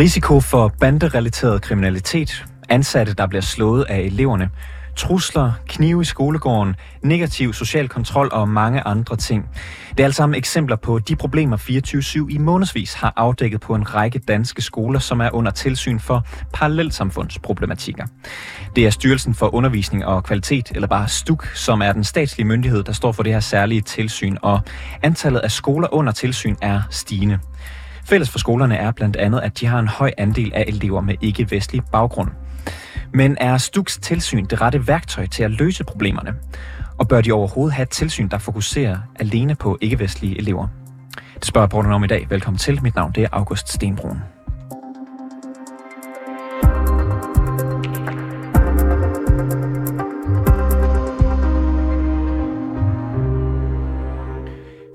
Risiko for banderelateret kriminalitet, ansatte, der bliver slået af eleverne, trusler, knive i skolegården, negativ social kontrol og mange andre ting. Det er alt sammen eksempler på de problemer 24-7 i månedsvis har afdækket på en række danske skoler, som er under tilsyn for parallelsamfundsproblematikker. Det er Styrelsen for Undervisning og Kvalitet, eller bare STUK, som er den statslige myndighed, der står for det her særlige tilsyn, og antallet af skoler under tilsyn er stigende. Fælles for skolerne er blandt andet, at de har en høj andel af elever med ikke-vestlig baggrund. Men er Stuks tilsyn det rette værktøj til at løse problemerne? Og bør de overhovedet have et tilsyn, der fokuserer alene på ikke-vestlige elever? Det spørger jeg om i dag. Velkommen til. Mit navn det er August Stenbrun.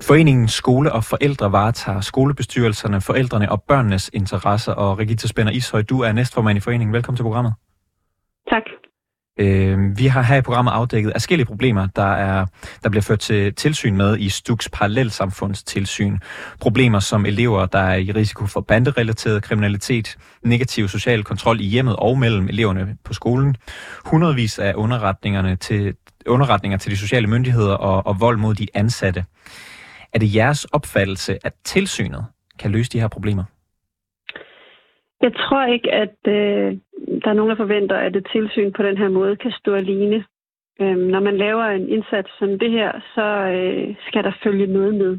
Foreningen Skole og Forældre varetager skolebestyrelserne, forældrene og børnenes interesser. Og Regita Spænder Ishøj, du er næstformand i foreningen. Velkommen til programmet. Tak. Øh, vi har her i programmet afdækket forskellige problemer, der, er, der bliver ført til tilsyn med i Stuks parallelsamfundstilsyn. Problemer som elever, der er i risiko for banderelateret kriminalitet, negativ social kontrol i hjemmet og mellem eleverne på skolen, hundredvis af underretningerne til, underretninger til de sociale myndigheder og, og vold mod de ansatte. Er det jeres opfattelse, at tilsynet kan løse de her problemer? Jeg tror ikke, at øh, der er nogen, der forventer, at et tilsyn på den her måde kan stå alene. Øhm, når man laver en indsats som det her, så øh, skal der følge noget med.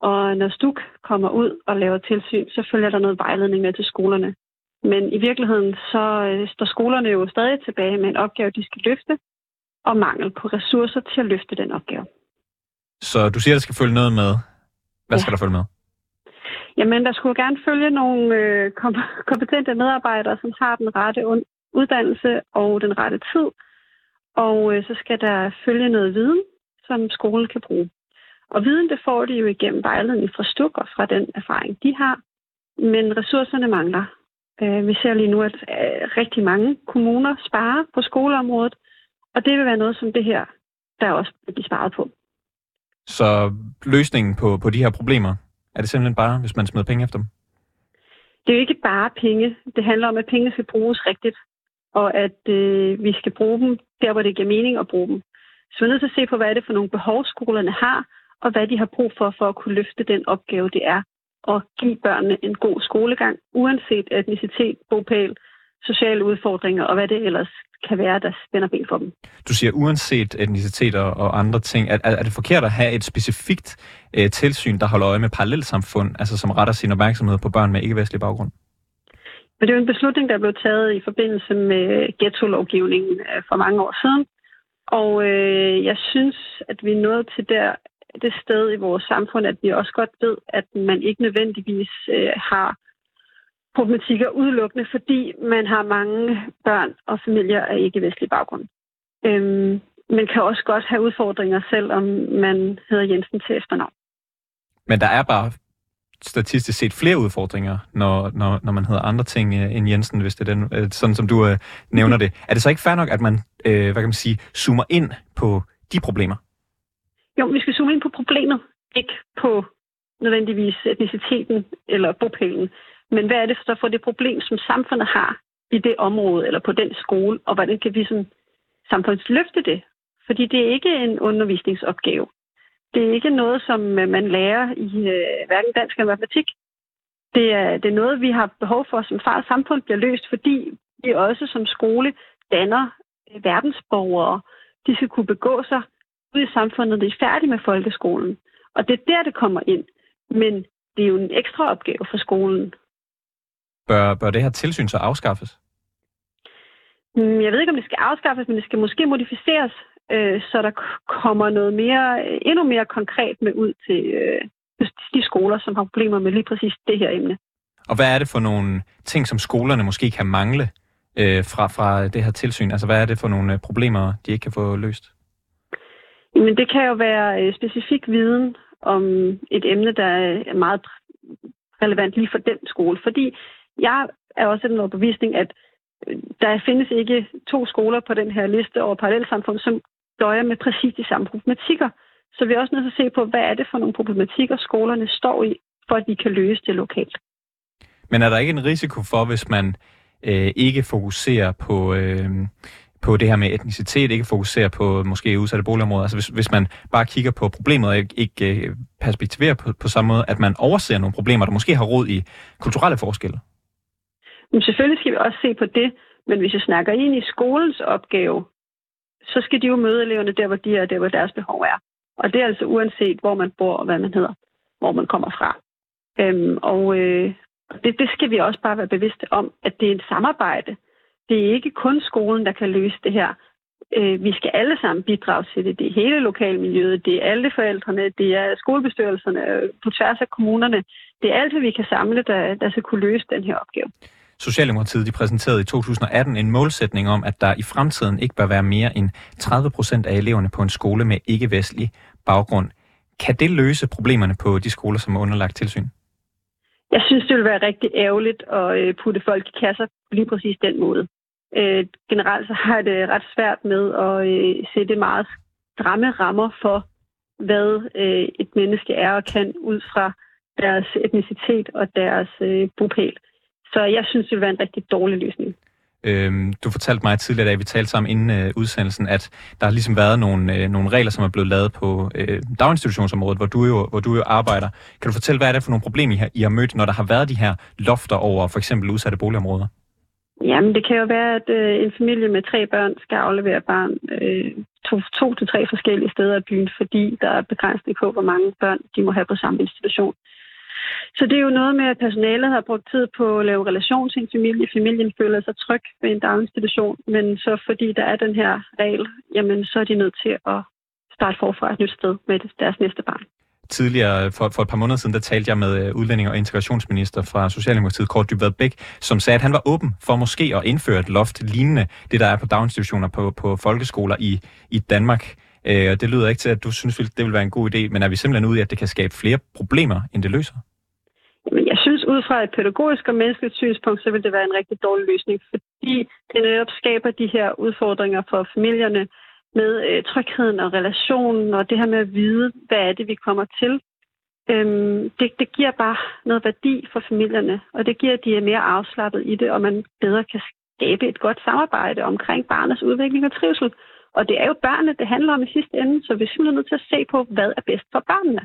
Og når STUK kommer ud og laver tilsyn, så følger der noget vejledning med til skolerne. Men i virkeligheden så øh, står skolerne jo stadig tilbage med en opgave, de skal løfte, og mangel på ressourcer til at løfte den opgave. Så du siger, at der skal følge noget med. Hvad ja. skal der følge med? Jamen, der skulle gerne følge nogle øh, kompetente medarbejdere, som har den rette uddannelse og den rette tid. Og øh, så skal der følge noget viden, som skolen kan bruge. Og viden, det får de jo igennem vejledning fra Stuk og fra den erfaring, de har. Men ressourcerne mangler. Øh, vi ser lige nu, at øh, rigtig mange kommuner sparer på skoleområdet, og det vil være noget som det her, der også vil blive sparet på. Så løsningen på, på de her problemer, er det simpelthen bare, hvis man smider penge efter dem? Det er jo ikke bare penge. Det handler om, at penge skal bruges rigtigt, og at øh, vi skal bruge dem der, hvor det giver mening at bruge dem. Så vi er nødt til at se på, hvad er det for nogle behov, skolerne har, og hvad de har brug for, for at kunne løfte den opgave, det er at give børnene en god skolegang, uanset etnicitet, bopæl, sociale udfordringer og hvad det ellers kan være, der spænder ben for dem. Du siger uanset etniciteter og andre ting. Er, er det forkert at have et specifikt øh, tilsyn, der holder øje med parallelsamfund, altså som retter sin opmærksomhed på børn med ikke-vestlig baggrund? Men det er jo en beslutning, der blev taget i forbindelse med ghetto-lovgivningen øh, for mange år siden. Og øh, jeg synes, at vi er nået til der, det sted i vores samfund, at vi også godt ved, at man ikke nødvendigvis øh, har problematikker udelukkende, fordi man har mange børn og familier af ikke-vestlig baggrund. Øhm, man kan også godt have udfordringer, selvom man hedder Jensen til efternavn. Men der er bare statistisk set flere udfordringer, når, når, når man hedder andre ting øh, end Jensen, hvis det er den, øh, sådan som du øh, nævner det. Er det så ikke fair nok, at man, øh, hvad kan man sige, zoomer ind på de problemer? Jo, vi skal zoome ind på problemet, ikke på nødvendigvis etniciteten eller bopælen. Men hvad er det så for det problem, som samfundet har i det område eller på den skole, og hvordan kan vi som samfund løfte det? Fordi det er ikke en undervisningsopgave. Det er ikke noget, som øh, man lærer i øh, hverken dansk eller matematik. Det er, det er noget, vi har behov for, som far samfund bliver løst, fordi vi også som skole danner øh, verdensborgere. De skal kunne begå sig ud i samfundet, når de er færdige med folkeskolen. Og det er der, det kommer ind. Men det er jo en ekstra opgave for skolen Bør, bør det her tilsyn så afskaffes? Mm, jeg ved ikke, om det skal afskaffes, men det skal måske modificeres, øh, så der kommer noget mere, endnu mere konkret med ud til øh, de skoler, som har problemer med lige præcis det her emne. Og hvad er det for nogle ting, som skolerne måske kan mangle øh, fra, fra det her tilsyn? Altså hvad er det for nogle øh, problemer, de ikke kan få løst? Jamen, det kan jo være øh, specifik viden om et emne, der er meget relevant lige for den skole. Fordi jeg er også af den overbevisning, at øh, der findes ikke to skoler på den her liste over parallelsamfund, som døjer med præcis de samme problematikker. Så vi er også nødt til at se på, hvad er det for nogle problematikker, skolerne står i, for at vi kan løse det lokalt. Men er der ikke en risiko for, hvis man øh, ikke fokuserer på, øh, på det her med etnicitet, ikke fokuserer på måske udsatte boligområder, altså hvis, hvis man bare kigger på problemet og ikke, ikke øh, perspektiverer på, på samme måde, at man overser nogle problemer, der måske har rod i kulturelle forskelle? Men selvfølgelig skal vi også se på det, men hvis jeg snakker ind i skolens opgave, så skal de jo møde eleverne der, hvor de er, der, hvor deres behov er. Og det er altså uanset, hvor man bor og hvad man hedder, hvor man kommer fra. Øhm, og øh, det, det skal vi også bare være bevidste om, at det er et samarbejde. Det er ikke kun skolen, der kan løse det her. Øh, vi skal alle sammen bidrage til det. Det er hele lokalmiljøet, det er alle forældrene, det er skolebestyrelserne øh, på tværs af kommunerne. Det er alt, vi kan samle, der, der skal kunne løse den her opgave. Socialdemokratiet de præsenterede i 2018 en målsætning om, at der i fremtiden ikke bør være mere end 30 procent af eleverne på en skole med ikke-vestlig baggrund. Kan det løse problemerne på de skoler, som er underlagt tilsyn? Jeg synes, det ville være rigtig ærgerligt at øh, putte folk i kasser på lige præcis den måde. Øh, generelt så har jeg det ret svært med at øh, sætte meget stramme rammer for, hvad øh, et menneske er og kan ud fra deres etnicitet og deres øh, bopæl. Så jeg synes, det vil være en rigtig dårlig løsning. Øhm, du fortalte mig tidligere, da vi talte sammen inden øh, udsendelsen, at der har ligesom været nogle, øh, nogle regler, som er blevet lavet på øh, daginstitutionsområdet, hvor du, jo, hvor du jo arbejder. Kan du fortælle, hvad er det for nogle problemer, I har, I har mødt, når der har været de her lofter over for eksempel udsatte boligområder? Jamen, det kan jo være, at øh, en familie med tre børn skal aflevere barn øh, to, to til tre forskellige steder i byen, fordi der er begrænsning på, hvor mange børn de må have på samme institution. Så det er jo noget med, at personalet har brugt tid på at lave relation til en familie. Familien føler sig tryg ved en daginstitution, men så fordi der er den her regel, jamen så er de nødt til at starte forfra et nyt sted med deres næste barn. Tidligere, for, for et par måneder siden, der talte jeg med øh, udlænding- og integrationsminister fra Socialdemokratiet, Kort Dybvad Bæk, som sagde, at han var åben for måske at indføre et loft lignende det, der er på daginstitutioner på, på folkeskoler i, i Danmark. Øh, og det lyder ikke til, at du synes, det vil være en god idé, men er vi simpelthen ude i, at det kan skabe flere problemer, end det løser? Men jeg synes, ud fra et pædagogisk og menneskeligt synspunkt, så vil det være en rigtig dårlig løsning, fordi det netop skaber de her udfordringer for familierne med øh, trygheden og relationen og det her med at vide, hvad er det, vi kommer til. Øhm, det, det giver bare noget værdi for familierne, og det giver, at de er mere afslappet i det, og man bedre kan skabe et godt samarbejde omkring barnets udvikling og trivsel. Og det er jo børnene, det handler om i sidste ende, så vi er simpelthen nødt til at se på, hvad er bedst for børnene.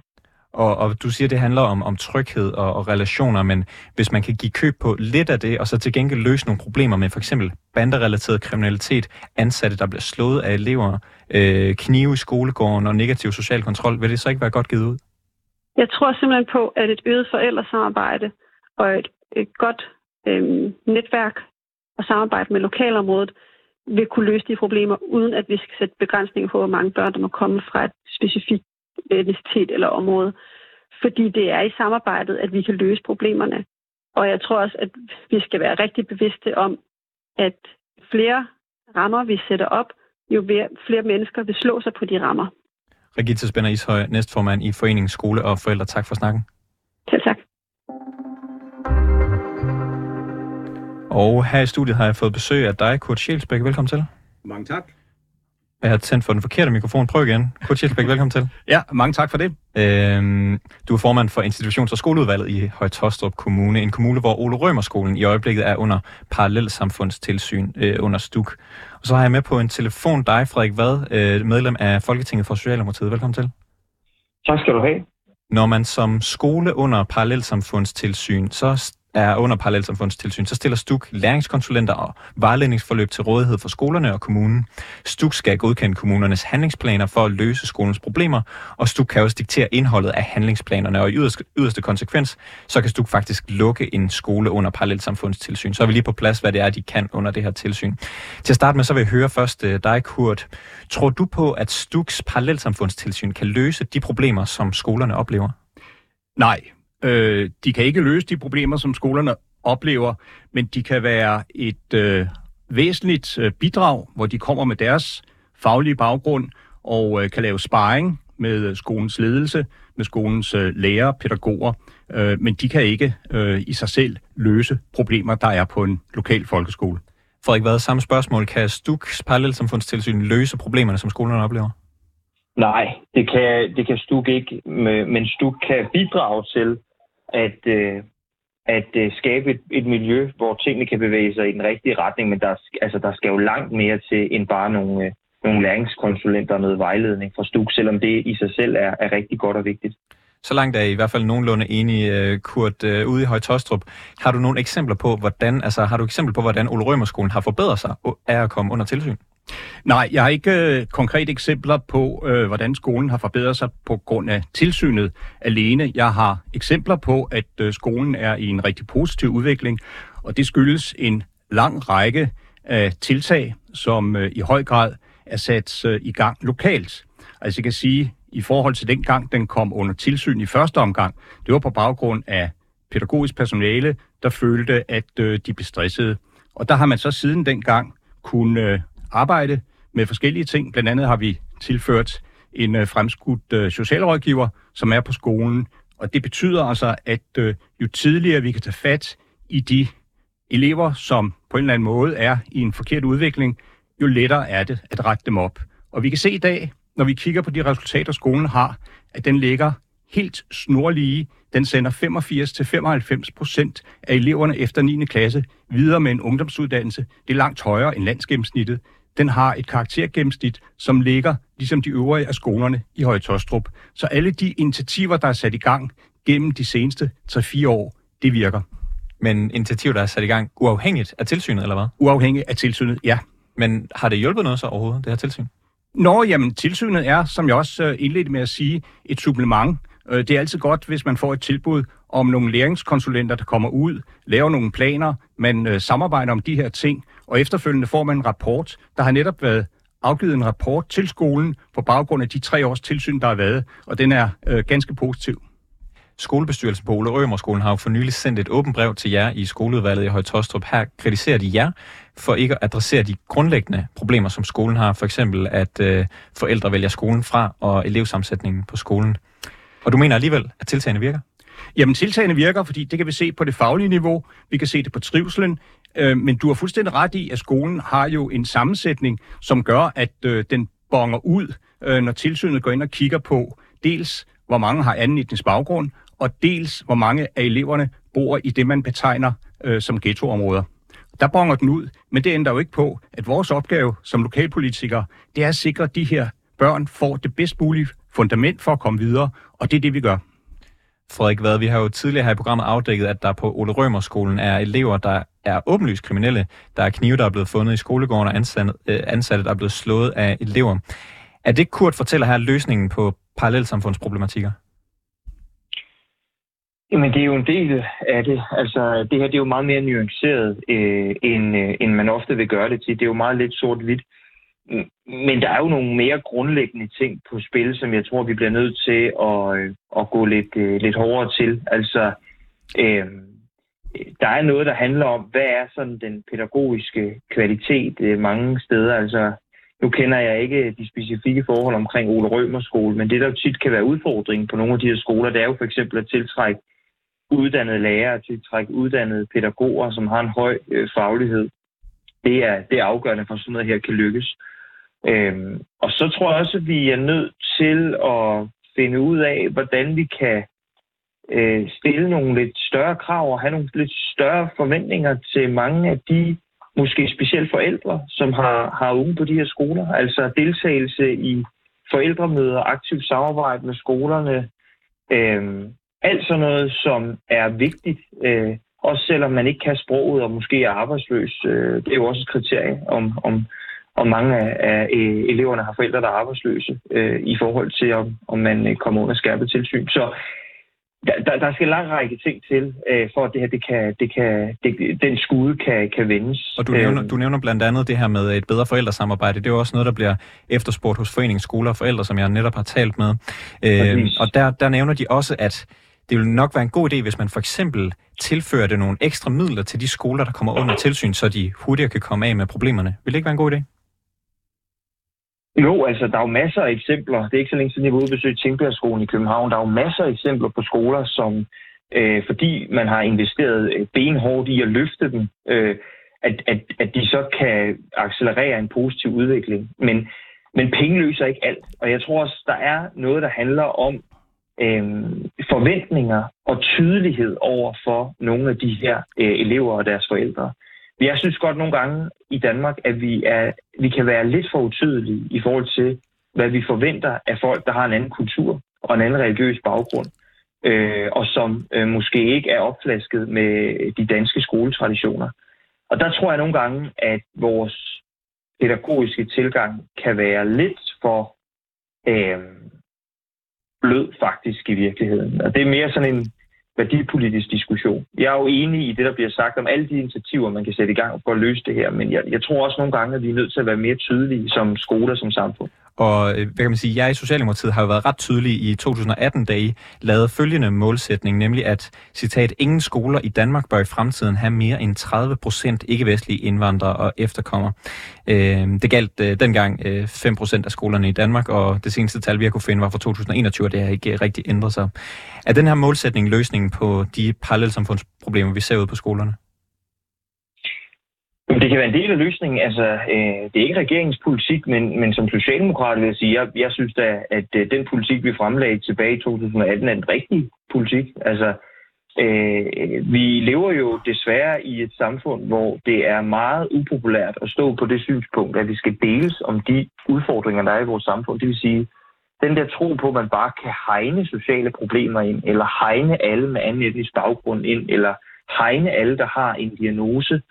Og, og du siger, det handler om, om tryghed og, og relationer, men hvis man kan give køb på lidt af det, og så til gengæld løse nogle problemer med for eksempel banderelateret kriminalitet, ansatte, der bliver slået af elever, øh, knive i skolegården og negativ social kontrol, vil det så ikke være godt givet ud? Jeg tror simpelthen på, at et øget forældresamarbejde og et, et godt øh, netværk og samarbejde med lokalområdet vil kunne løse de problemer, uden at vi skal sætte begrænsninger på, hvor mange børn, der må komme fra et specifikt etnicitet eller område. Fordi det er i samarbejdet, at vi kan løse problemerne. Og jeg tror også, at vi skal være rigtig bevidste om, at flere rammer, vi sætter op, jo flere mennesker vil slå sig på de rammer. Regita Spænder Ishøj, næstformand i Foreningen Skole og Forældre. Tak for snakken. Selv tak. Og her i studiet har jeg fået besøg af dig, Kurt Sjælsbæk. Velkommen til. Mange tak. Jeg har tændt for den forkerte mikrofon. Prøv igen. Kurt Sjælsbæk, velkommen til. Ja, mange tak for det. Øhm, du er formand for institutions- og skoleudvalget i Højtostrup Kommune. En kommune, hvor Ole Rømerskolen i øjeblikket er under parallelsamfundstilsyn øh, under STUK. Og så har jeg med på en telefon dig, Frederik Vad, øh, medlem af Folketinget for Socialdemokratiet. Velkommen til. Tak skal du have. Når man som skole under parallelsamfundstilsyn, så er under parallelsamfundstilsyn, så stiller STUK læringskonsulenter og vejledningsforløb til rådighed for skolerne og kommunen. STUK skal godkende kommunernes handlingsplaner for at løse skolens problemer, og STUK kan også diktere indholdet af handlingsplanerne, og i yderste, yderste konsekvens, så kan STUK faktisk lukke en skole under parallelsamfundstilsyn. Så er vi lige på plads, hvad det er, de kan under det her tilsyn. Til at starte med, så vil jeg høre først øh, dig, Kurt. Tror du på, at STUKs parallelsamfundstilsyn kan løse de problemer, som skolerne oplever? Nej, Øh, de kan ikke løse de problemer, som skolerne oplever, men de kan være et øh, væsentligt øh, bidrag, hvor de kommer med deres faglige baggrund og øh, kan lave sparring med skolens ledelse, med skolens øh, lærere, pædagoger, øh, men de kan ikke øh, i sig selv løse problemer, der er på en lokal folkeskole. Frederik, hvad samme spørgsmål? Kan STUKs parallelsamfundstilsyn løse problemerne, som skolerne oplever? Nej, det kan, det kan STUK ikke, men STUK kan bidrage til, at, øh, at øh, skabe et, et miljø, hvor tingene kan bevæge sig i den rigtige retning, men der, altså, der skal jo langt mere til end bare nogle, øh, nogle læringskonsulenter og noget vejledning fra STUK, selvom det i sig selv er, er rigtig godt og vigtigt. Så langt er I i hvert fald nogenlunde enige, øh, Kurt, øh, ude i Højtostrup. Har du nogle eksempler på, hvordan, altså har du eksempel på, hvordan Ole Rømerskolen har forbedret sig af at komme under tilsyn? Nej, jeg har ikke øh, konkrete eksempler på, øh, hvordan skolen har forbedret sig på grund af tilsynet alene. Jeg har eksempler på, at øh, skolen er i en rigtig positiv udvikling, og det skyldes en lang række af tiltag, som øh, i høj grad er sat øh, i gang lokalt. Altså jeg kan sige, i forhold til den gang, den kom under tilsyn i første omgang, det var på baggrund af pædagogisk personale, der følte, at øh, de blev stressede. Og der har man så siden dengang kunne øh, arbejde med forskellige ting. Blandt andet har vi tilført en øh, fremskudt øh, socialrådgiver, som er på skolen. Og det betyder altså, at øh, jo tidligere vi kan tage fat i de elever, som på en eller anden måde er i en forkert udvikling, jo lettere er det at rette dem op. Og vi kan se i dag, når vi kigger på de resultater, skolen har, at den ligger helt snorlige. Den sender 85-95 procent af eleverne efter 9. klasse videre med en ungdomsuddannelse. Det er langt højere end landsgennemsnittet. Den har et karaktergennemsnit, som ligger ligesom de øvrige af skolerne i Høje Tostrup. Så alle de initiativer, der er sat i gang gennem de seneste 3-4 år, det virker. Men initiativer, der er sat i gang uafhængigt af tilsynet, eller hvad? Uafhængigt af tilsynet, ja. Men har det hjulpet noget så overhovedet, det her tilsyn? Nå, jamen tilsynet er, som jeg også øh, indledte med at sige, et supplement. Øh, det er altid godt, hvis man får et tilbud om nogle læringskonsulenter, der kommer ud, laver nogle planer, man øh, samarbejder om de her ting, og efterfølgende får man en rapport. Der har netop været afgivet en rapport til skolen på baggrund af de tre års tilsyn, der har været, og den er øh, ganske positiv. Skolebestyrelsen på Ole Rømerskolen har jo for nylig sendt et åbent brev til jer i skoleudvalget i Højtostrup. Her kritiserer de jer for ikke at adressere de grundlæggende problemer, som skolen har. For eksempel, at øh, forældre vælger skolen fra og elevsammensætningen på skolen. Og du mener alligevel, at tiltagene virker? Jamen, tiltagene virker, fordi det kan vi se på det faglige niveau, vi kan se det på trivselen, øh, men du har fuldstændig ret i, at skolen har jo en sammensætning, som gør, at øh, den bonger ud, øh, når tilsynet går ind og kigger på dels, hvor mange har anden etnisk baggrund, og dels, hvor mange af eleverne bor i det, man betegner øh, som ghettoområder. Der bonger den ud, men det ændrer jo ikke på, at vores opgave som lokalpolitikere, det er at sikre, de her børn får det bedst mulige fundament for at komme videre, og det er det, vi gør. Frederik Vad, vi har jo tidligere her i programmet afdækket, at der på Ole Rømerskolen er elever, der er åbenlyst kriminelle. Der er knive, der er blevet fundet i skolegården, og ansatte, øh, ansatte der er blevet slået af elever. Er det, Kurt fortæller her, løsningen på parallelsamfundsproblematikker? Jamen, det er jo en del af det. Altså, det her det er jo meget mere nuanceret, øh, end, øh, end man ofte vil gøre det til. Det er jo meget lidt sort-hvidt. Men der er jo nogle mere grundlæggende ting på spil, som jeg tror, vi bliver nødt til at, øh, at gå lidt, øh, lidt hårdere til. Altså, øh, der er noget, der handler om, hvad er sådan den pædagogiske kvalitet øh, mange steder. Altså, nu kender jeg ikke de specifikke forhold omkring Ole Rømers skole, men det, der jo tit kan være udfordringen på nogle af de her skoler, det er jo for eksempel at tiltrække uddannede lærere, tiltrække uddannede pædagoger, som har en høj øh, faglighed. Det er, det er afgørende for, at sådan noget her kan lykkes. Øhm, og så tror jeg også, at vi er nødt til at finde ud af, hvordan vi kan øh, stille nogle lidt større krav og have nogle lidt større forventninger til mange af de måske specielt forældre, som har, har unge på de her skoler. Altså deltagelse i forældremøder, aktivt samarbejde med skolerne. Øh, alt sådan noget, som er vigtigt, øh, også selvom man ikke kan sproget og måske er arbejdsløs. Øh, det er jo også et kriterie, om, om, om mange af, af øh, eleverne har forældre, der er arbejdsløse, øh, i forhold til, om, om man øh, kommer under skærpet tilsyn. Så der, der skal en lang række ting til, øh, for at det her, det kan, det kan, det, den skude kan, kan vendes. Og du nævner, øhm. du nævner blandt andet det her med et bedre forældresamarbejde. Det er jo også noget, der bliver efterspurgt hos foreningsskoler og forældre, som jeg netop har talt med. Øh, og der, der nævner de også, at det vil nok være en god idé, hvis man for eksempel tilførte nogle ekstra midler til de skoler, der kommer under tilsyn, så de hurtigere kan komme af med problemerne. Vil det ikke være en god idé? Jo, altså der er jo masser af eksempler. Det er ikke så længe siden, jeg var ude og besøge Tingbjergskolen i København. Der er jo masser af eksempler på skoler, som øh, fordi man har investeret øh, benhårdt i at løfte dem, øh, at, at, at de så kan accelerere en positiv udvikling. Men, men penge løser ikke alt. Og jeg tror også, der er noget, der handler om øh, forventninger og tydelighed over for nogle af de her øh, elever og deres forældre. Jeg synes godt nogle gange i Danmark, at vi, er, vi kan være lidt for utydelige i forhold til, hvad vi forventer af folk, der har en anden kultur og en anden religiøs baggrund, øh, og som øh, måske ikke er opflasket med de danske skoletraditioner. Og der tror jeg nogle gange, at vores pædagogiske tilgang kan være lidt for øh, blød faktisk i virkeligheden. Og det er mere sådan en værdipolitisk diskussion. Jeg er jo enig i det, der bliver sagt om alle de initiativer, man kan sætte i gang for at løse det her, men jeg, jeg tror også nogle gange, at vi er nødt til at være mere tydelige som skoler, som samfund. Og øh, hvad kan man sige, jeg i Socialdemokratiet har jo været ret tydelig i 2018, da I lavede følgende målsætning, nemlig at, citat, ingen skoler i Danmark bør i fremtiden have mere end 30 procent ikke-vestlige indvandrere og efterkommere. Øh, det galt øh, dengang øh, 5 procent af skolerne i Danmark, og det seneste tal, vi har kunne finde, var fra 2021, og det har ikke øh, rigtig ændret sig. Er den her målsætning løsningen på de parallelsamfundsproblemer, vi ser ud på skolerne? Det kan være en del af løsningen. Altså, øh, det er ikke regeringens politik, men, men som socialdemokrat vil jeg sige, jeg, jeg synes da, at øh, den politik, vi fremlagde tilbage i 2018, er en rigtig politik. Altså, øh, vi lever jo desværre i et samfund, hvor det er meget upopulært at stå på det synspunkt, at vi skal deles om de udfordringer, der er i vores samfund. Det vil sige, den der tro på, at man bare kan hegne sociale problemer ind, eller hegne alle med anden etnisk baggrund ind, eller hegne alle, der har en diagnose, øh,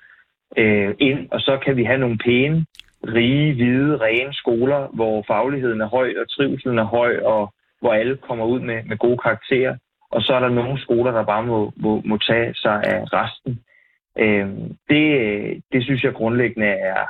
Øh, ind, og så kan vi have nogle pæne, rige, hvide, rene skoler, hvor fagligheden er høj, og trivselen er høj, og hvor alle kommer ud med, med gode karakterer. Og så er der nogle skoler, der bare må, må, må tage sig af resten. Øh, det, øh, det synes jeg grundlæggende er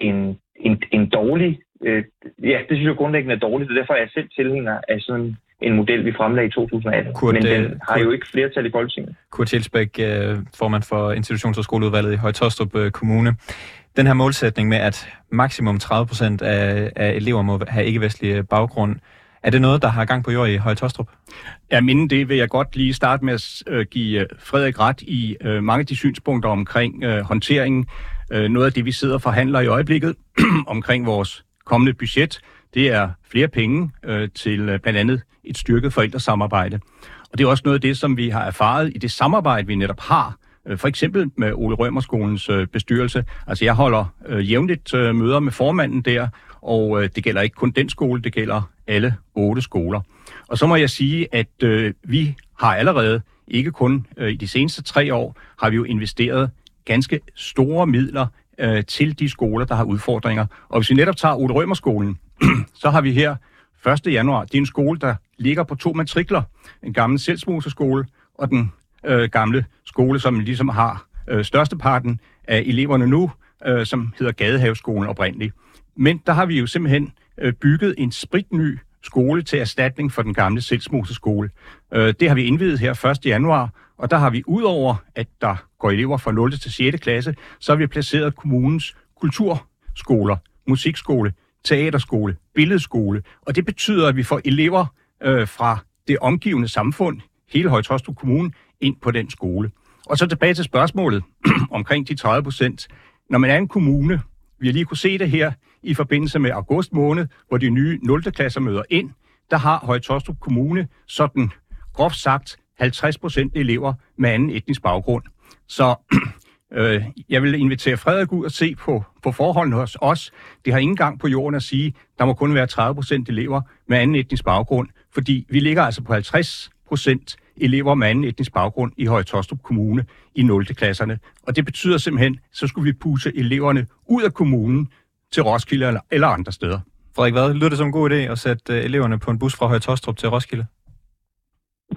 en, en, en dårlig... Øh, ja, det synes jeg grundlæggende er dårligt, og derfor er jeg selv tilhænger af sådan en model, vi fremlagde i 2018. Kurt, men den har Kurt, jo ikke flertal i Folketinget. Kurt Tjelsbæk, øh, formand for Institutions- og Skoleudvalget i Højtostrup øh, Kommune. Den her målsætning med, at maksimum 30 procent af, af elever må have ikke-vestlig baggrund, er det noget, der har gang på jord i Højtostrup? Ja, men det vil jeg godt lige starte med at give Frederik ret i mange af de synspunkter omkring håndteringen. Øh, noget af det, vi sidder og forhandler i øjeblikket omkring vores kommende budget, det er flere penge øh, til øh, blandt andet et styrket forældresamarbejde. Og det er også noget af det, som vi har erfaret i det samarbejde, vi netop har, øh, for eksempel med Ole Rømerskolens øh, bestyrelse. Altså jeg holder øh, jævnligt øh, møder med formanden der, og øh, det gælder ikke kun den skole, det gælder alle otte skoler. Og så må jeg sige, at øh, vi har allerede, ikke kun øh, i de seneste tre år, har vi jo investeret ganske store midler øh, til de skoler, der har udfordringer. Og hvis vi netop tager Ole Rømerskolen, så har vi her 1. januar, det er en skole, der ligger på to matrikler. En gammel selvsmoseskole og den øh, gamle skole, som ligesom har øh, størsteparten af eleverne nu, øh, som hedder Gadehaveskolen oprindeligt. Men der har vi jo simpelthen øh, bygget en spritny skole til erstatning for den gamle selvsmoseskole. Øh, det har vi indvidet her 1. januar, og der har vi udover, at der går elever fra 0. til 6. klasse, så har vi placeret kommunens kulturskoler, musikskole, teaterskole, billedskole, og det betyder, at vi får elever øh, fra det omgivende samfund, hele Højtostrup Kommune, ind på den skole. Og så tilbage til spørgsmålet omkring de 30 procent. Når man er en kommune, vi har lige kunne se det her i forbindelse med august måned, hvor de nye 0. klasser møder ind, der har Højtostrup Kommune sådan groft sagt 50 procent elever med anden etnisk baggrund. Så øh, jeg vil invitere Frederik ud og se på, på forholdene hos os. Det har ingen gang på jorden at sige, der må kun være 30 procent elever med anden etnisk baggrund, fordi vi ligger altså på 50 procent elever med anden etnisk baggrund i Højtostrup Kommune i 0. klasserne. Og det betyder simpelthen, så skulle vi pusse eleverne ud af kommunen til Roskilde eller, eller andre steder. Frederik, hvad lyder det som en god idé at sætte øh, eleverne på en bus fra Høje Tostrup til Roskilde?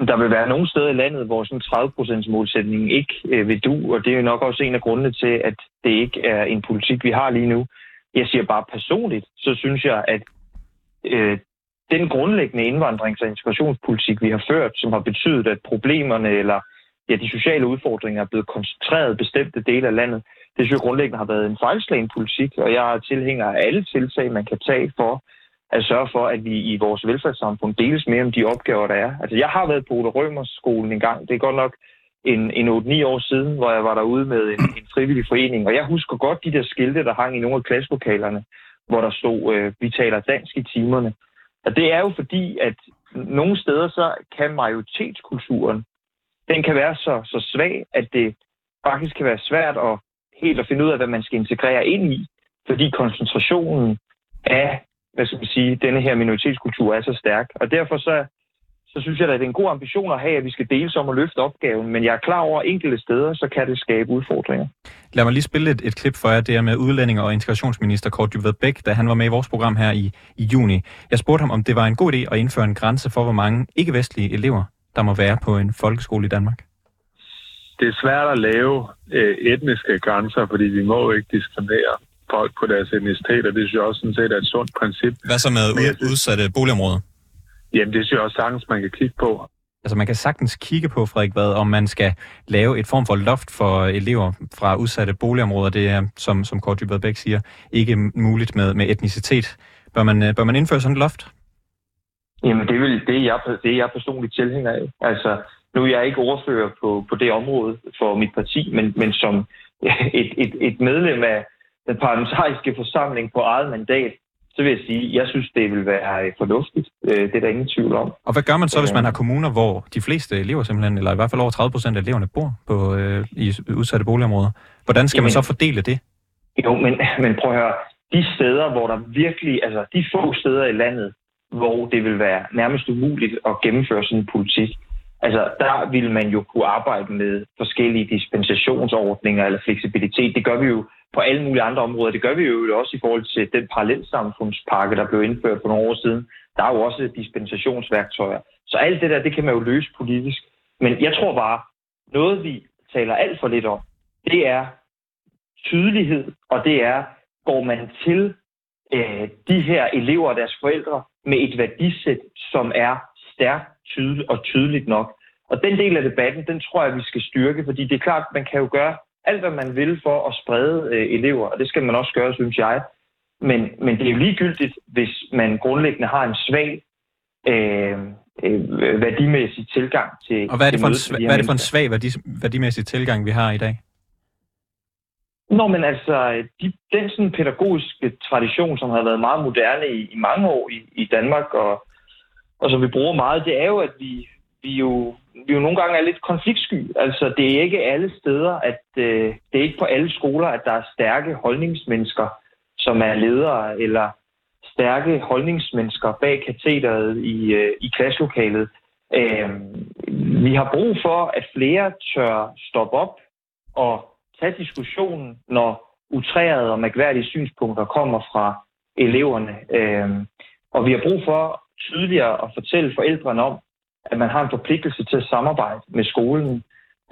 Der vil være nogle steder i landet, hvor sådan 30% målsætning ikke øh, vil du, og det er jo nok også en af grundene til, at det ikke er en politik, vi har lige nu. Jeg siger bare personligt, så synes jeg, at øh, den grundlæggende indvandrings- og integrationspolitik, vi har ført, som har betydet, at problemerne eller ja, de sociale udfordringer er blevet koncentreret i bestemte dele af landet, det synes jeg grundlæggende har været en fejlslagen politik, og jeg er tilhænger af alle tiltag, man kan tage for at sørge for, at vi i vores velfærdssamfund deles mere om de opgaver, der er. Altså, jeg har været på Ole Rømers skolen en gang. Det er godt nok en, en 8-9 år siden, hvor jeg var derude med en, en frivillig forening. Og jeg husker godt de der skilte, der hang i nogle af klasselokalerne, hvor der stod, øh, vi taler dansk i timerne. Og det er jo fordi, at nogle steder så kan majoritetskulturen den kan være så, så svag, at det faktisk kan være svært at helt at finde ud af, hvad man skal integrere ind i, fordi koncentrationen af, hvad skal man sige, denne her minoritetskultur er så stærk. Og derfor så, så synes jeg, at det er en god ambition at have, at vi skal deles om at løfte opgaven, men jeg er klar over, at enkelte steder, så kan det skabe udfordringer. Lad mig lige spille et, et klip for jer, det er med udlænding og integrationsminister Kort Dybved Bæk, da han var med i vores program her i, i juni. Jeg spurgte ham, om det var en god idé at indføre en grænse for, hvor mange ikke-vestlige elever, der må være på en folkeskole i Danmark det er svært at lave øh, etniske grænser, fordi vi må ikke diskriminere folk på deres etnicitet, og det synes jeg også sådan set er et sundt princip. Hvad så med ud, udsatte boligområder? Jamen, det synes jeg også sagtens, man kan kigge på. Altså man kan sagtens kigge på, Frederik, hvad, om man skal lave et form for loft for elever fra udsatte boligområder. Det er, som, som Kort Dybvad Bæk siger, ikke muligt med, med etnicitet. Bør man, øh, bør man indføre sådan et loft? Jamen, det er, vel, det er, jeg, det er jeg personligt tilhænger af. Altså, nu er jeg ikke ordfører på, på det område for mit parti, men, men som et, et, et medlem af den parlamentariske forsamling på eget mandat, så vil jeg sige, at jeg synes, det vil være fornuftigt. Øh, det er der ingen tvivl om. Og hvad gør man så, hvis man har kommuner, hvor de fleste elever simpelthen, eller i hvert fald over 30 procent af eleverne bor på, øh, i udsatte boligområder? Hvordan skal Jamen, man så fordele det? Jo, men, men prøv at høre. De steder, hvor der virkelig, altså de få steder i landet, hvor det vil være nærmest umuligt at gennemføre sådan en politik, Altså, der vil man jo kunne arbejde med forskellige dispensationsordninger eller fleksibilitet. Det gør vi jo på alle mulige andre områder. Det gør vi jo også i forhold til den parallelsamfundspakke, der blev indført for nogle år siden. Der er jo også dispensationsværktøjer. Så alt det der, det kan man jo løse politisk. Men jeg tror bare, noget vi taler alt for lidt om, det er tydelighed, og det er, går man til øh, de her elever og deres forældre med et værdisæt, som er stærkt tydeligt og tydeligt nok. Og den del af debatten, den tror jeg, vi skal styrke, fordi det er klart, man kan jo gøre alt, hvad man vil for at sprede øh, elever, og det skal man også gøre, synes jeg. Men, men det er jo ligegyldigt, hvis man grundlæggende har en svag øh, øh, værdimæssig tilgang til Og hvad er det for en, hvad er det for en svag værdi, værdimæssig tilgang, vi har i dag? Nå, men altså, de, den sådan pædagogiske tradition, som har været meget moderne i, i mange år i, i Danmark, og og som vi bruger meget, det er jo, at vi, vi, jo, vi jo nogle gange er lidt konfliktsky. Altså, det er ikke alle steder, at øh, det er ikke på alle skoler, at der er stærke holdningsmennesker, som er ledere, eller stærke holdningsmennesker bag katheteret i, øh, i klasselokalet. Øh, vi har brug for, at flere tør stoppe op og tage diskussionen, når utrærede og magværdige synspunkter kommer fra eleverne. Øh, og vi har brug for tydeligere at fortælle forældrene om, at man har en forpligtelse til at samarbejde med skolen.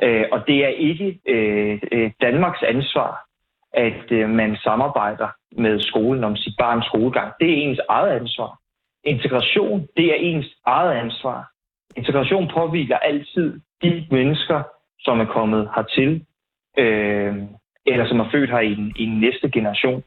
Øh, og det er ikke øh, øh, Danmarks ansvar, at øh, man samarbejder med skolen om sit barns skolegang. Det er ens eget ansvar. Integration, det er ens eget ansvar. Integration påviler altid de mennesker, som er kommet hertil, øh, eller som er født her i den, i den næste generation.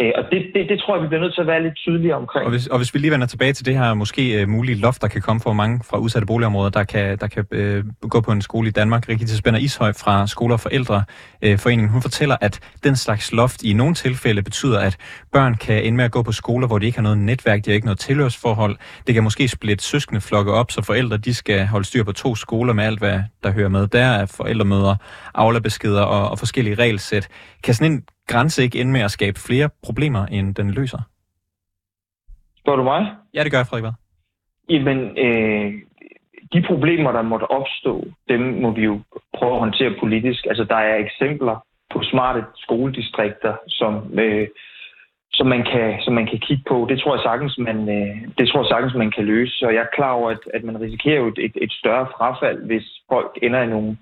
Øh, og det, det, det tror jeg, vi bliver nødt til at være lidt tydeligere omkring. Og hvis, og hvis vi lige vender tilbage til det her måske uh, mulige loft, der kan komme for mange fra udsatte boligområder, der kan, der kan uh, gå på en skole i Danmark. Rikita Spænder Ishøj fra Skole- og Forældreforeningen, øh, uh, hun fortæller, at den slags loft i nogle tilfælde betyder, at børn kan ende med at gå på skoler, hvor de ikke har noget netværk, de har ikke noget tilhørsforhold. Det kan måske splitte søskende flokke op, så forældre de skal holde styr på to skoler med alt, hvad der hører med. Der er forældremøder, aflabeskeder og, og forskellige regelsæt. Kan sådan en grænse ikke ende med at skabe flere problemer, end den løser? Spørger du mig? Ja, det gør jeg, Frederik Jamen, øh, de problemer, der måtte opstå, dem må vi jo prøve at håndtere politisk. Altså, der er eksempler på smarte skoledistrikter, som, øh, som, man kan, som man kan kigge på. Det tror jeg sagtens, man, øh, det tror jeg sagtens, man kan løse. Og jeg er klar over, at, at man risikerer et, et, et større frafald, hvis folk ender i nogle,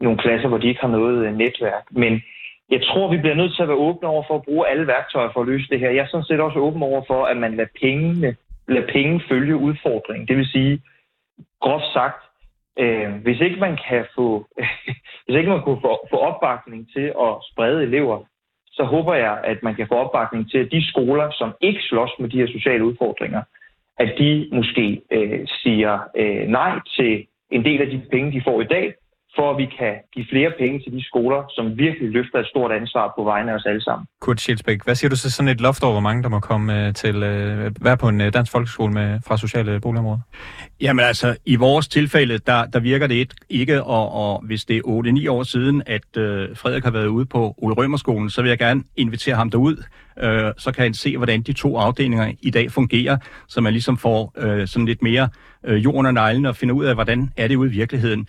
nogle klasser, hvor de ikke har noget øh, netværk. Men jeg tror, vi bliver nødt til at være åbne over for at bruge alle værktøjer for at løse det her. Jeg er sådan set også åben over for, at man lader pengene, lader penge følge udfordringen. Det vil sige, groft sagt, øh, hvis ikke man kan få, hvis ikke man kunne få, få opbakning til at sprede elever, så håber jeg, at man kan få opbakning til, at de skoler, som ikke slås med de her sociale udfordringer, at de måske øh, siger øh, nej til en del af de penge, de får i dag, for at vi kan give flere penge til de skoler, som virkelig løfter et stort ansvar på vegne af os alle sammen. Kurt Schilsbæk, hvad siger du til sådan et loft over, hvor mange der må komme øh, til øh, være på en øh, dansk folkeskole med, fra sociale boligområder? Jamen altså, i vores tilfælde, der, der virker det et, ikke, og, og hvis det er 8-9 år siden, at øh, Frederik har været ude på Ole Rømerskolen, så vil jeg gerne invitere ham derud, øh, så kan han se, hvordan de to afdelinger i dag fungerer, så man ligesom får øh, sådan lidt mere øh, jorden og neglen og finder ud af, hvordan er det ude i virkeligheden.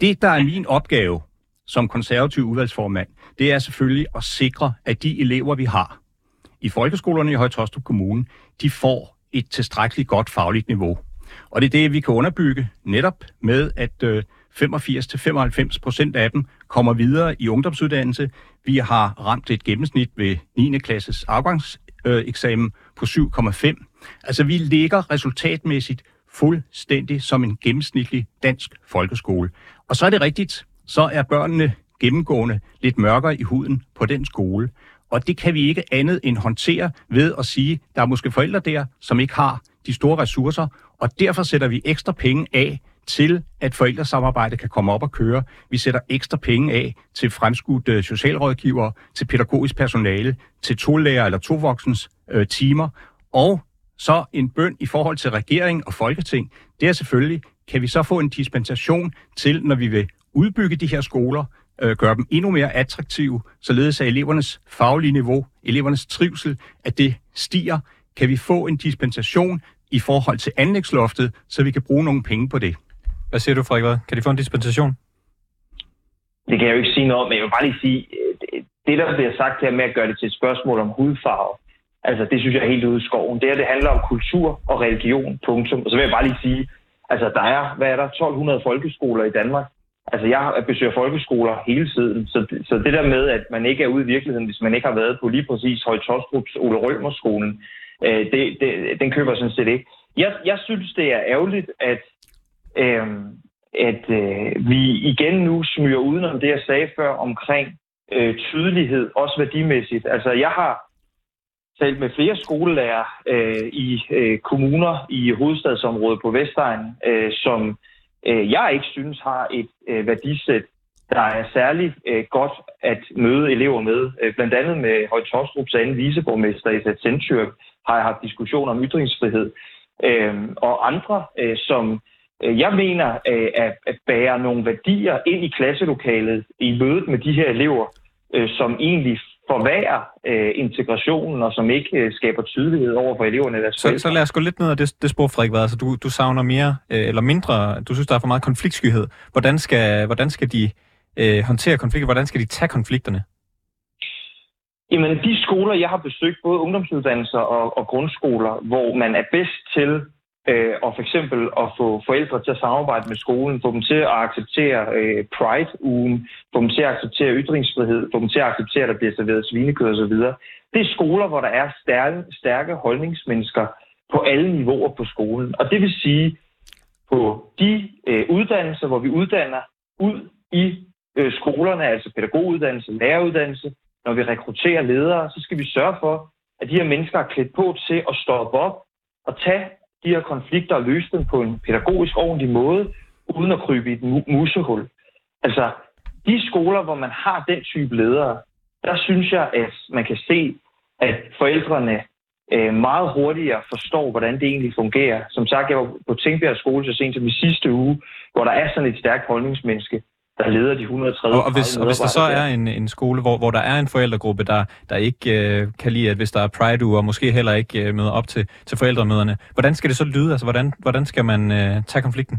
Det, der er min opgave som konservativ udvalgsformand, det er selvfølgelig at sikre, at de elever, vi har i folkeskolerne i Højtostrup Kommune, de får et tilstrækkeligt godt fagligt niveau. Og det er det, vi kan underbygge netop med, at øh, 85-95 procent af dem kommer videre i ungdomsuddannelse. Vi har ramt et gennemsnit ved 9. klasses afgangseksamen øh, på 7,5. Altså vi ligger resultatmæssigt fuldstændig som en gennemsnitlig dansk folkeskole. Og så er det rigtigt, så er børnene gennemgående lidt mørkere i huden på den skole. Og det kan vi ikke andet end håndtere ved at sige, der er måske forældre der, som ikke har de store ressourcer, og derfor sætter vi ekstra penge af til, at forældresamarbejde kan komme op og køre. Vi sætter ekstra penge af til fremskudte socialrådgivere, til pædagogisk personale, til to-lærer eller to-voksens øh, timer, og så en bøn i forhold til regering og folketing, det er selvfølgelig, kan vi så få en dispensation til, når vi vil udbygge de her skoler, øh, gøre dem endnu mere attraktive, således at elevernes faglige niveau, elevernes trivsel, at det stiger. Kan vi få en dispensation i forhold til anlægsloftet, så vi kan bruge nogle penge på det? Hvad siger du, Frederik? Kan de få en dispensation? Det kan jeg jo ikke sige noget om, men jeg vil bare lige sige, øh, det der bliver sagt her med at gøre det til et spørgsmål om hudfarve, altså det synes jeg er helt ude i skoven. Det her, det handler om kultur og religion, punktum. Og så vil jeg bare lige sige, altså der er, hvad er der, 1200 folkeskoler i Danmark. Altså jeg besøger folkeskoler hele tiden, så, så det der med, at man ikke er ude i virkeligheden, hvis man ikke har været på lige præcis Høje Tostrups Ole Rømerskolen, øh, det, det, den køber jeg sådan set ikke. Jeg, jeg synes, det er ærgerligt, at øh, at øh, vi igen nu smyrer udenom det, jeg sagde før omkring øh, tydelighed, også værdimæssigt. Altså, jeg har talt med flere skolelærer øh, i øh, kommuner i hovedstadsområdet på Vestegn, øh, som øh, jeg ikke synes har et øh, værdisæt, der er særlig øh, godt at møde elever med. Øh, blandt andet med Højtostrups anden viceborgmester i Centyrk har jeg haft diskussioner om ytringsfrihed. Øh, og andre, øh, som Øh, jeg mener øh, at, at bære nogle værdier ind i klasselokalet i mødet med de her elever, øh, som egentlig forværrer integrationen og som ikke skaber tydelighed over for eleverne. Deres så, så lad os gå lidt ned ad det, det spor, Frederik. Altså, du, du savner mere eller mindre, du synes, der er for meget konfliktskyhed. Hvordan skal, hvordan skal de øh, håndtere konflikter? Hvordan skal de tage konflikterne? Jamen, de skoler, jeg har besøgt, både ungdomsuddannelser og, og grundskoler, hvor man er bedst til øh, og for eksempel at få forældre til at samarbejde med skolen, få dem til at acceptere øh, Pride-ugen, få dem til at acceptere ytringsfrihed, få dem til at acceptere, at der bliver serveret svinekød osv. Det er skoler, hvor der er stærke, stærke holdningsmennesker på alle niveauer på skolen. Og det vil sige, på de øh, uddannelser, hvor vi uddanner ud i øh, skolerne, altså pædagoguddannelse, læreruddannelse, når vi rekrutterer ledere, så skal vi sørge for, at de her mennesker er klædt på til at stoppe op og tage de her konflikter og løse dem på en pædagogisk ordentlig måde, uden at krybe i et musehul. Altså, de skoler, hvor man har den type ledere, der synes jeg, at man kan se, at forældrene øh, meget hurtigere forstår, hvordan det egentlig fungerer. Som sagt, jeg var på Tænkbjerg skole så sent som i sidste uge, hvor der er sådan et stærkt holdningsmenneske, der leder de 130 Og, og, hvis, og hvis der så er en, en skole, hvor, hvor der er en forældregruppe, der, der ikke øh, kan lide, at hvis der er pride og måske heller ikke øh, møder op til, til forældremøderne, hvordan skal det så lyde? Altså, hvordan, hvordan skal man øh, tage konflikten?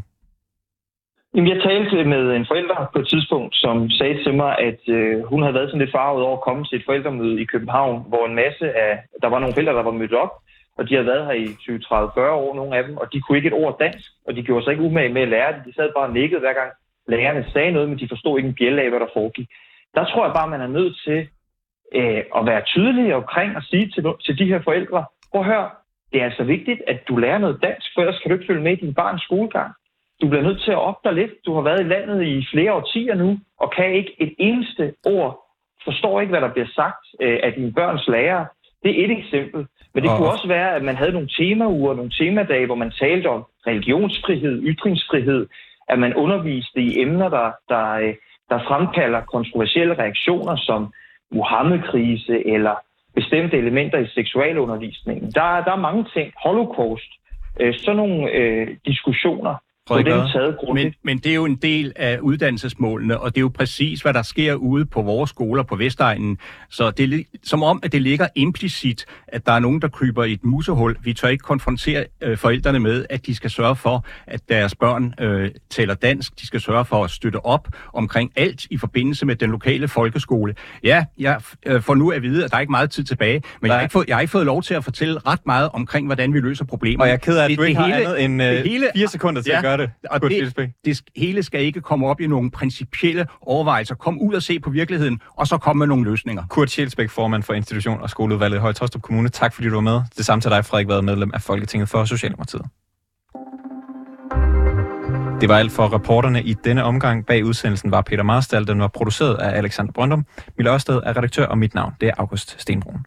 Jamen, jeg talte med en forælder på et tidspunkt, som sagde til mig, at øh, hun havde været sådan lidt farvet over at komme til et forældremøde i København, hvor en masse af, der var nogle forældre, der var mødt op, og de havde været her i 20, 30, 40 år, nogle af dem, og de kunne ikke et ord dansk, og de gjorde sig ikke umage med at lære det. De sad bare og nikkede hver gang lærerne sagde noget, men de forstod ikke en bjælle af, hvad der foregik. Der tror jeg bare, man er nødt til øh, at være tydelig omkring og sige til, til de her forældre, prøv at høre, det er altså vigtigt, at du lærer noget dansk, for ellers kan du ikke følge med i din barns skolegang. Du bliver nødt til at opdage lidt. Du har været i landet i flere årtier nu, og kan ikke et eneste ord, forstår ikke, hvad der bliver sagt øh, af dine børns lærere. Det er et eksempel. Men det og... kunne også være, at man havde nogle temauger, nogle temadage, hvor man talte om religionsfrihed, ytringsfrihed, at man underviste i emner, der, der, øh, der fremkalder kontroversielle reaktioner som Mohammed-krise eller bestemte elementer i seksualundervisningen. Der, der er mange ting. Holocaust. Øh, sådan nogle øh, diskussioner taget Men, men det er jo en del af uddannelsesmålene, og det er jo præcis, hvad der sker ude på vores skoler på Vestegnen. Så det er som om, at det ligger implicit, at der er nogen, der kryber i et musehul. Vi tør ikke konfrontere øh, forældrene med, at de skal sørge for, at deres børn øh, taler dansk. De skal sørge for at støtte op omkring alt i forbindelse med den lokale folkeskole. Ja, jeg øh, får nu at vide, at der er ikke meget tid tilbage, men jeg har, ikke fået, jeg har ikke fået lov til at fortælle ret meget omkring, hvordan vi løser problemer. Og jeg er ked af, at det, du ikke det har hele, andet end øh, hele, fire sekunder til ja, at gøre det. Og det, det hele skal ikke komme op i nogle principielle overvejelser. Kom ud og se på virkeligheden, og så komme med nogle løsninger. Kurt Sjælsbæk, formand for institution og skoleudvalget i Høje Tostrup Kommune. Tak fordi du var med. Det samme til dig, Frederik, været medlem af Folketinget for Socialdemokratiet. Det var alt for reporterne i denne omgang. Bag udsendelsen var Peter Marstal, den var produceret af Alexander Brøndum. Mille Ørsted er redaktør, og mit navn det er August Stenbrun.